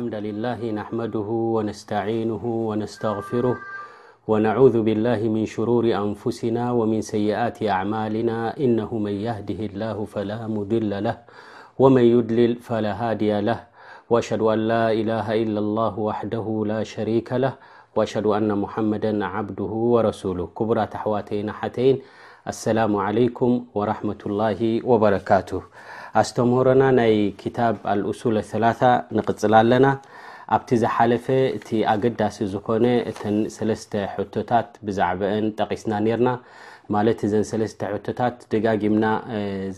ححمد لله نحمده ونستعينه ونستغفره ونعوذ بالله من شرور أنفسنا ومن سيئات أعمالنا إنه من يهده الله فلا مذل له ومن يضلل فلا هادي له وأشهد أن لا إله إلا الله وحده لا شريك له وأشهد أن محمدا عبده ورسوله كبرات أحواتين أحتين ኣሰላሙ ዓለይኩም ወራህመቱላሂ ወበረካቱህ ኣስተምህሮና ናይ ክታብ ኣልእሱለ ሰላሳ ንቕፅል ኣለና ኣብቲ ዝሓለፈ እቲ ኣገዳሲ ዝኾነ እተን ሰለስተ ሕቶታት ብዛዕበአን ጠቒስና ኔርና ማለት እዘን ሰለስተ ሕቶታት ደጋጊምና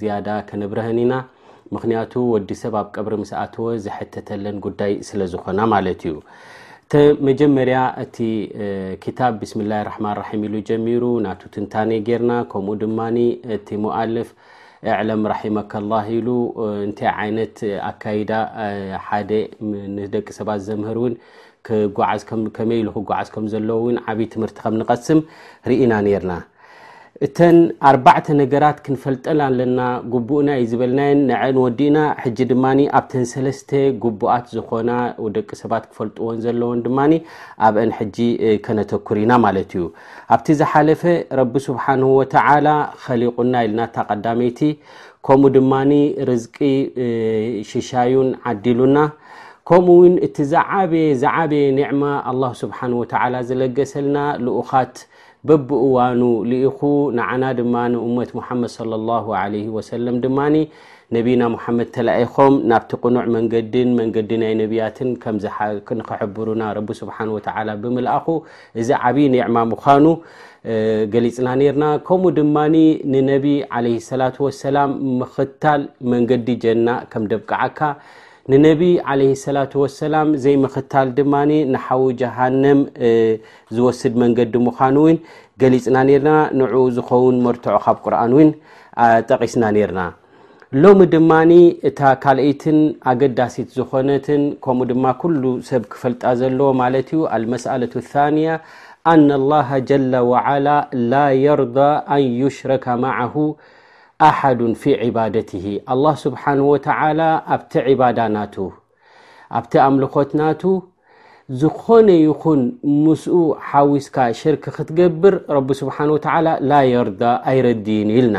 ዝያዳ ከነብረሀን ኢና ምኽንያቱ ወዲ ሰብ ኣብ ቀብሪ ምስ ኣተወ ዝሐተተለን ጉዳይ ስለ ዝኾና ማለት እዩ ተ መጀመርያ እቲ ክታብ ብስምላህ ራሕማን ራሒም ኢሉ ጀሚሩ ናቱ ትንታኔ ጌርና ከምኡ ድማ እቲ ሞኣልፍ እዕለም ራሒመካ ላህ ኢሉ እንታይ ዓይነት ኣካይዳ ሓደ ንደቂ ሰባት ዘምህር እውን ክጓዓዝ ከም ከመይ ኢሉ ክጓዓዝ ከም ዘለዎ እውን ዓብዪ ትምህርቲ ከም ንቐስም ርኢና ነርና እተን ኣርባዕተ ነገራት ክንፈልጠላ ኣለና ጉቡእና እዩ ዝበልናየን ንዐን ወዲእና ሕጂ ድማ ኣብተን ሰለስተ ጉቡኣት ዝኾና ደቂ ሰባት ክፈልጥዎን ዘለዎን ድማ ኣብአን ሕጂ ከነተኩር ኢና ማለት እዩ ኣብቲ ዝሓለፈ ረቢ ስብሓንሁ ወተዓላ ኸሊቁና ኢልና እታ ቀዳመይቲ ከምኡ ድማ ርዝቂ ሽሻዩን ዓዲሉና ከምኡ ውን እቲ ዝዓበየ ዝዓበየ ኒዕማ ኣላ ስብሓን ወተዓላ ዝለገሰልና ልኡኻት በብእዋኑ ልኢኹ ንዓና ድማ ንእመት ሙሓመድ صለ ላሁ ለ ወሰለም ድማ ነቢና ሙሓመድ ተላኢኾም ናብቲ ቅኑዕ መንገድን መንገዲ ናይ ነቢያትን ንክሕብሩና ረቢ ስብሓን ወተዓላ ብምልኣኹ እዚ ዓብይ ኒዕማ ምዃኑ ገሊፅና ነርና ከምኡ ድማ ንነቢ ለ ሰላ ወሰላም ምኽታል መንገዲ ጀና ከም ደብቅዓካ ንነቢ ለ ሰላ ወሰላም ዘይምኽታል ድማ ንሓዊ ጀሃንም ዝወስድ መንገዲ ምዃኑ ውን ገሊፅና ነርና ንኡ ዝኸውን መርትዖ ካብ ቁርን ውን ጠቂስና ነርና ሎሚ ድማ እታ ካልኣይትን ኣገዳሲት ዝኾነትን ከምኡ ድማ ኩሉ ሰብ ክፈልጣ ዘለዎ ማለት እዩ ኣልመስኣለቱ ታንያ ኣነ ላሃ ጀላ ወዓላ ላ የርዳ ኣን ዩሽረካ ማዓሁ ኣሓዱ ፊ ዕባደት ኣላህ ስብሓን ወተዓላ ኣብቲ ዕባዳ ናቱ ኣብቲ ኣምልኾት ናቱ ዝኾነ ይኹን ምስኡ ሓዊስካ ሽርክ ክትገብር ረቢ ስብሓን ወተዓላ ላ የርዳ ኣይረድን ኢልና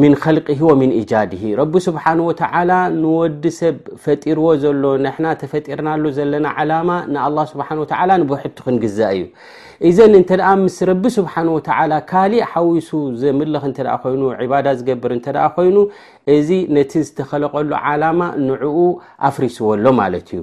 ምን ከልቅሂ ወምን ኢጃድሂ ረቢ ስብሓን ወተላ ንወዲ ሰብ ፈጢርዎ ዘሎ ንሕና ተፈጢርናሉ ዘለና ዓላማ ንኣላ ስብሓን ወተላ ንብሕቱ ክንግዛእ እዩ እዘን እንተ ምስ ረቢ ስብሓን ወተላ ካሊእ ሓዊሱ ዘምልኽ እተ ኮይኑ ዕባዳ ዝገብር እንተ ኮይኑ እዚ ነቲ ዝተኸለቀሉ ዓላማ ንዕኡ ኣፍሪስዎ ኣሎ ማለት እዩ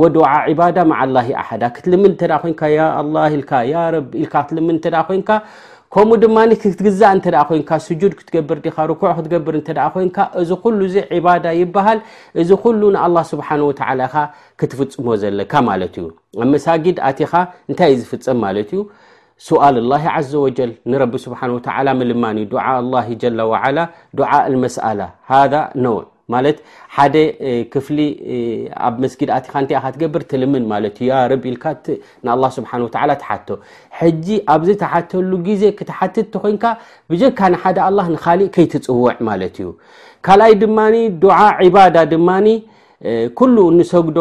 ወዱዓ ዒባዳ መዓ ላሂ ኣሓዳ ክትልምን እንተ ኮይንካ ያ ኣላ ኢልካ ያ ረቢ ኢልካ ክትልምን እንተ ኮይንካ ከምኡ ድማ ክትግዛእ እንተ ኮይንካ ስጁድ ክትገብር ዲኻ ርኩዕ ክትገብር እንተ ኮይንካ እዚ ኩሉ እዚ ዒባዳ ይበሃል እዚ ኩሉ ንኣላ ስብሓን ወተዓላ ኢኻ ክትፍፅሞ ዘለካ ማለት እዩ ኣብ መሳጊድ ኣቲኻ እንታይ እዩ ዝፍፀም ማለት እዩ ሱኣል ኣላሂ ዓዘ ወጀል ንረቢ ስብሓን ወተዓላ ምልማን እዩ ዱዓ ኣላሂ ጀላ ወዓላ ዱዓ ኣልመስኣላ ሃዛ ነውዕ ማለት ሓደ ክፍሊ ኣብ መስጊድ ኣቲካ ንታይ ኢካ ትገብር ትልምን ማለት እዩ ያ ረቢ ኢልካ ንኣላ ስብሓን ወተዓላ ትሓቶ ሕጂ ኣብዚ ተሓተሉ ግዜ ክትሓትት ተኮይንካ ብጀካ ንሓደ ኣላ ንካሊእ ከይትፅውዕ ማለት እዩ ካልኣይ ድማ ዱዓ ዒባዳ ድማ ኩሉ እንሰግዶ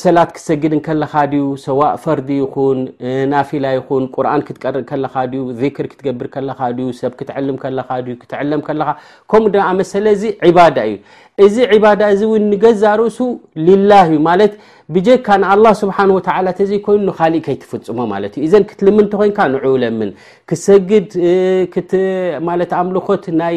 ሰላት ክትሰግድ ከለኻ ድዩ ሰዋእ ፈርዲ ይኹን ናፊላ ይኹን ቁርን ክትቀርእ ከለኻ ዩ ዚክር ክትገብር ከለኻ ዩ ሰብ ክትዕልም ከለኻ ዩ ክትዕለም ከለኻ ከምኡ ድኣ መሰለ እዚ ዕባዳ እዩ እዚ ዕባዳ እዚ እውን ንገዛ ርእሱ ሊላ እዩ ማለት ብጀካ ንኣላ ስብሓን ወተላ ተዘይኮይኑ ንካሊእ ከይትፍፅሞ ማለት እዩ እዘን ክትልምን እንተኮይንካ ንዑ ለምን ክትሰግድ ማት ኣምልኾት ናይ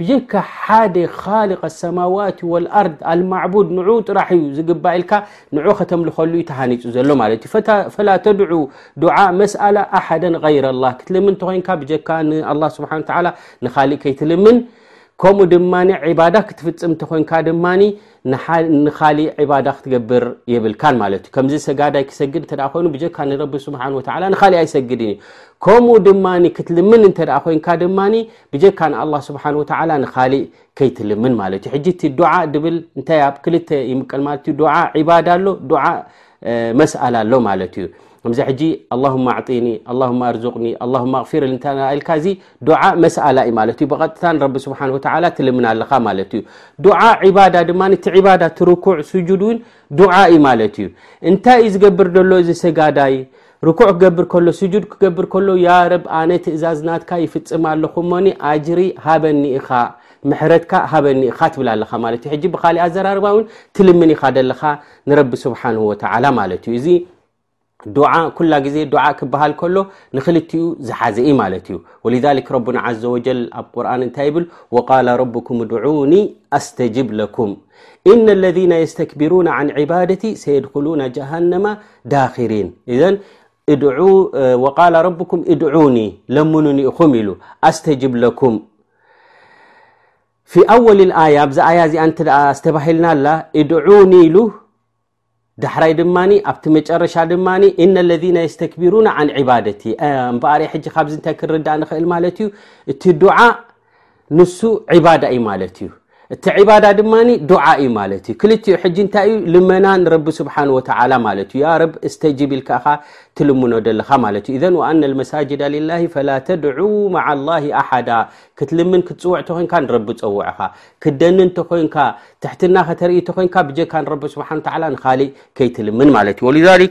ብጀካ ሓደ ኻልቅ ኣሰማዋት ወልኣርድ ኣልማዕቡድ ንዑ ጥራሕ እዩ ዝግባእ ኢልካ ንዑ ከተምልኸሉ እዩ ተሃኒፁ ዘሎ ማለት እዩ ፈላ ተድዑ ዱዓ መስኣላ ኣሓደን غይረ ላ ክትልምን እንተኮይንካ ብጀካ ንኣላ ስብሓን ተላ ንካሊእ ከይትልምን ከምኡ ድማ ዕባዳ ክትፍፅም እንተኮንካ ድማ ንካሊእ ዕባዳ ክትገብር የብልካን ማለት እዩ ከምዚ ሰጋዳይ ክሰግድ እተ ኮይኑ ብጀካ ንረቢ ስብሓን ወተላ ንካሊእ ኣይሰግድን እዩ ከምኡ ድማ ክትልምን እንተ ኮይንካ ድማ ብጀካ ንኣላ ስብሓን ወተላ ንካሊእ ከይትልምን ማለት እዩ ሕጂ እቲ ዱዓ ድብል እንታይ ኣብ ክልተ ይምቀል ማለት እዩ ዱዓ ዒባዳ ኣሎ ዱዓ መስኣል ኣሎ ማለት እዩ ከምዚ ሕጂ ኣላሁማ ኣዕጢኒ ኣላማ ኣርዙቅኒ ኣላማ ኣቕፊር ልንተ ኢልካ እዚ ዱዓ መስኣላ እዩ ማለት እዩ ብቐጥታ ንረቢ ስብሓን ወተላ ትልምና ኣለኻ ማለት እዩ ዱዓ ዒባዳ ድማ እቲ ዒባዳ ትርኩዕ ስጁድ እውን ዱዓ እዩ ማለት እዩ እንታይ እዩ ዝገብር ዘሎ እዚ ሰጋዳይ ርኩዕ ክገብር ከሎ ስጁድ ክገብር ከሎ ያ ረብ ኣነ ትእዛዝ ናትካ ይፍጽም ኣለኹ እሞኒ ኣጅሪ ሃበኒ ኢኻ ምሕረትካ ሃበኒ ኢኻ ትብል ኣለኻ ማለት እዩ ሕጂ ብካሊእ ኣዘራርባ እውን ትልምን ኢኻ ዘለኻ ንረቢ ስብሓንሁ ወተዓላ ማለት እዩ እዚ ዱዓ ኩላ ግዜ ዱዓ ክበሃል ከሎ ንክልቲኡ ዝሓዘ እዩ ማለት እዩ ወልሊክ ረቡና ዘ ወጀል ኣብ ቁርን እንታይ ይብል ወቃል ረብኩም ድዑኒ ኣስተጅብ ለኩም እነ ለذነ የስተክብሩና ን ዕባደቲ ሰየድኩሉና ጀሃነማ ዳኪሪን እዘን ወቃላ ረብኩም እድዑኒ ለምኑኒ ኢኹም ኢሉ ኣስተጅብ ለኩም ፊ ኣወል ኣያ ኣብዚ ኣያ እዚኣ ን ኣስተባሂልና ኣላ እድዑኒ ኢሉ ዳሕራይ ድማ ኣብቲ መጨረሻ ድማ እነ ለذ የስተክብሩና ን ዕባደቲ እምበኣር ሕጂ ካብዚ እንታይ ክንርዳእ ንኽእል ማለት እዩ እቲ ዱዓ ንሱ ዒባዳ እዩ ማለት እዩ እቲ ዕባዳ ድማ ዱዓ እዩ ማለት እዩ ክልቲኡ ሕጂ እንታይ እዩ ልመና ንረቢ ስብሓን ወተላ ማለት እዩ ያ ረብ እስተጂብ ኢልካ እኻ ትልምኖ ዘለኻ ማለት እዩ እዘን ወኣነ ልመሳጅዳ ልላ ፈላ ተድዑ ማዓ ላ ኣሓዳ ክትልምን ክትፅውዕ ተኮንካ ንረቢ ፀውዕኻ ክደኒ እንተኮይንካ ትሕትና ከተርኢ ተኮንካ ብጀካ ንረቢ ስብሓን ላ ንካሊእ ከይትልምን ማለት እዩ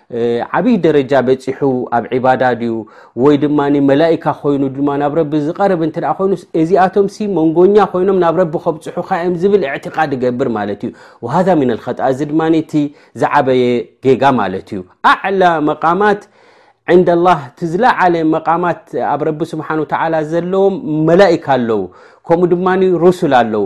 ዓብይ ደረጃ በፂሑ ኣብ ዒባዳ ድዩ ወይ ድማ መላይካ ኮይኑ ድማ ናብ ረቢ ዝቐርብ እንተ ኮይኑ እዚኣቶም ሲ መንጎኛ ኮይኖም ናብ ረቢ ከብፅሑካ እዮም ዝብል እዕትቃድ ይገብር ማለት እዩ ወሃዛ ሚን ልከጣ እዚ ድማ እቲ ዝዓበየ ጌጋ ማለት እዩ ኣዕላ መቃማት ዕንደ ላህ እቲ ዝለዓለ መቃማት ኣብ ረቢ ስብሓን ወተዓላ ዘለዎም መላይካ ኣለው ከምኡ ድማ ሩሱል ኣለው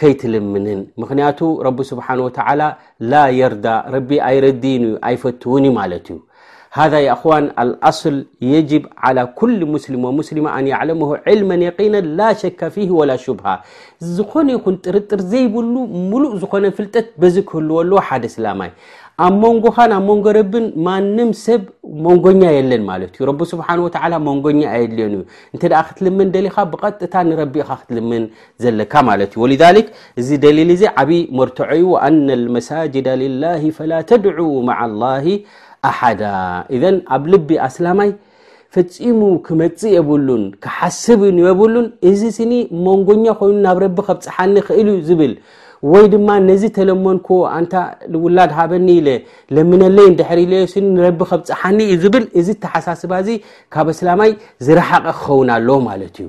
ከይትልምንን ምክንያቱ ረቢ ስብሓን ወተላ ላ የርዳ ረቢ ኣይረድን እዩ ኣይፈትውን እዩ ማለት እዩ ሃذ የእክዋን ኣልኣስል የጅብ ዓላ ኩል ሙስሊም ወሙስሊማ ኣን ያዕለምሁ ዕልመን የቂነ ላ ሸካ ፊ ወላ ሹብሃ ዝኾነ ይኹን ጥርጥር ዘይብሉ ሙሉእ ዝኾነ ፍልጠት በዚ ክህልዎ ኣለዎ ሓደ ስላማይ ኣብ መንጎኻን ኣብ መንጎ ረብን ማንም ሰብ መንጎኛ የለን ማለት እዩ ረቢ ስብሓን ወተላ መንጎኛ ኣየድልዮን እዩ እንተ ክትልምን ደሊኻ ብቐጥታ ንረቢ ኢኻ ክትልምን ዘለካ ማለት እዩ ወልዛሊክ እዚ ደሊል እዚ ዓብዪ መርትዖ እዩ ኣነ ልመሳጅዳ ልላሂ ፈላ ተድዑ ማዓ ላሂ ኣሓዳ እዘን ኣብ ልቢ ኣስላማይ ፈፂሙ ክመፅእ የብሉን ክሓስብ የብሉን እዚ ስኒ መንጎኛ ኮይኑ ናብ ረቢ ከብፅሓኒ ክእል እዩ ዝብል ወይ ድማ ነዚ ተለመንኩ ኣንታ ውላድ ሃበኒ ኢለ ለምነለይ እንድሕር ኢለዮ ስኒ ንረቢ ከብፅሓኒ እዩ ዝብል እዚ ተሓሳስባ እዚ ካብ ኣስላማይ ዝረሓቐ ክኸውን ኣለዎ ማለት እዩ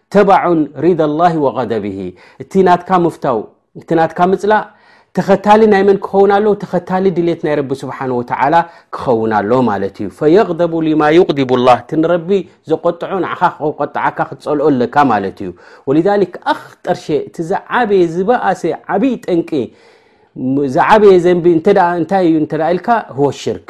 ተባዑን ሪዳ ላሂ ወቀደብሂ እቲ ናትካ ምፍታው እቲ ናትካ ምፅላእ ተኸታሊ ናይ መን ክኸውን ኣለ ተኸታሊ ድሌት ናይ ረቢ ስብሓን ወተዓላ ክኸውን ኣሎ ማለት እዩ ፈየቅደቡ ሊማ ይቅዲቡ ላ እቲ ንረቢ ዘቆጥዖ ንዓኻ ክቆጣዓካ ክትፀልኦ ኣለካ ማለት እዩ ወልሊክ ኣክጠርሸ እቲ ዝዓበየ ዝበኣሰ ዓብይ ጠንቂ ዝዓበየ ዘንቢ እንታይ እዩ እተ ኢልካ ወሽርክ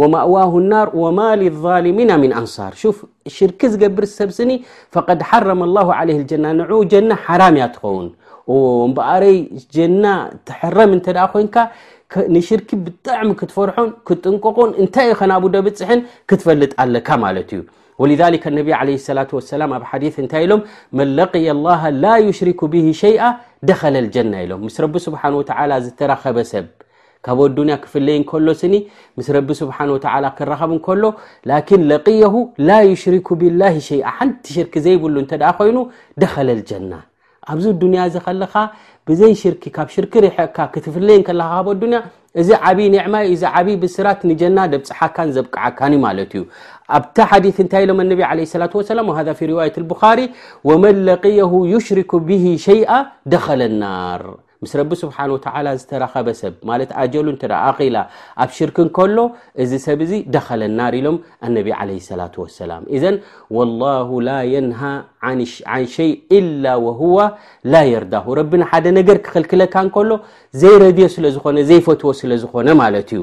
ወማእዋሁ ናር ወማ ልዛልሚና ምን ኣንሳር ሹፍ ሽርኪ ዝገብር ሰብ ስኒ ፈቐድ ሓረመ ላሁ ዓለይህ ልጀና ንዕኡ ጀና ሓራም እያ ትኸውን እምበኣረይ ጀና ትሕረም እንተ ደኣ ኮይንካ ንሽርኪ ብጣዕሚ ክትፈርሖን ክጥንቀቑን እንታይ ዩኸ ናብኡ ደብፅሕን ክትፈልጥ ኣለካ ማለት እዩ ወልذ ነቢ ለ ላ ሰላም ኣብ ሓዲ እንታይ ኢሎም መን ለቅየ ላሃ ላ ዩሽሪኩ ብሂ ሸይኣ ደኸለ ልጀና ኢሎም ምስ ረቢ ስብሓን ወተላ ዝተራኸበ ሰብ ካብ ኣዱንያ ክፍለይ እንከሎ ስኒ ምስ ረቢ ስብሓን ወተላ ክራኸብ እንከሎ ላኪን ለቅየሁ ላ ዩሽሪኩ ብላሂ ሸይኣ ሓንቲ ሽርኪ ዘይብሉ እንተ ኮይኑ ደኸለል ጀና ኣብዚ ኣዱንያ እዚ ከለኻ ብዘይ ሽርኪ ካብ ሽርኪ ርሕቕካ ክትፍለይ ከለኻ ካብ ኣዱንያ እዚ ዓብዪ ኒዕማ ዩ እዚ ዓብዪ ብስራት ንጀና ደብፅሓካን ዘብቅዓካን ዩ ማለት እዩ ኣብቲ ሓዲት እንታይ ኢሎም ኣነቢ ለ ሰላት ወሰላም ወሃ ፊ ርዋየት ልቡኻሪ ወመን ለቅየሁ ዩሽሪኩ ብሂ ሸይኣ ደኸለ ናር ምስ ረቢ ስብሓን ወተዓላ ዝተራኸበ ሰብ ማለት ኣጀሉ እንተ ኣኺላ ኣብ ሽርክ እንከሎ እዚ ሰብ እዚ ደኸለናር ኢሎም ኣነቢ ዓለ ሰላት ወሰላም እዘን ወላሁ ላ የንሃ ዓን ሸይ ኢላ ወህዋ ላ የርዳሁ ረቢ ንሓደ ነገር ክኽልክለካ እንከሎ ዘይረድዮ ስለ ዝኾነ ዘይፈትዎ ስለ ዝኾነ ማለት እዩ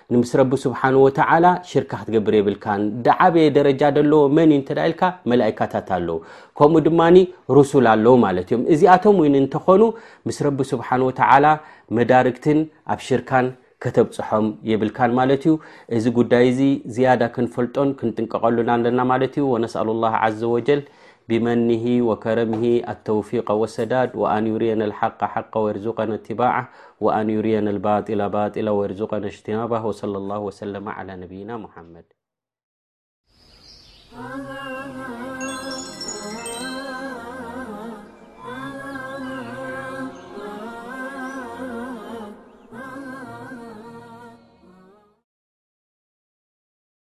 ንምስ ረቢ ስብሓን ወተላ ሽርካ ክትገብር የብልካን ድዓበየ ደረጃ ደለዎ መን እዩ እተ ኢልካ መላይካታት ኣለዉ ከምኡ ድማ ሩሱል ኣለዉ ማለት እዮም እዚኣቶም ውን እንተኾኑ ምስ ረቢ ስብሓን ወተላ መዳርግትን ኣብ ሽርካን ከተብፅሖም የብልካን ማለት እዩ እዚ ጉዳይ እዚ ዝያዳ ክንፈልጦን ክንጥንቀቀሉና ኣለና ማለት እዩ ወነስኣሉ ላ ዘ ወጀል بمنه وكرمه التوفيق واسداد وان يرين الحق حق ورزقنا اتباع وان يرين الباطل باطلة ورزقن اجتناب وصلى الله وسلم على نبينا محمد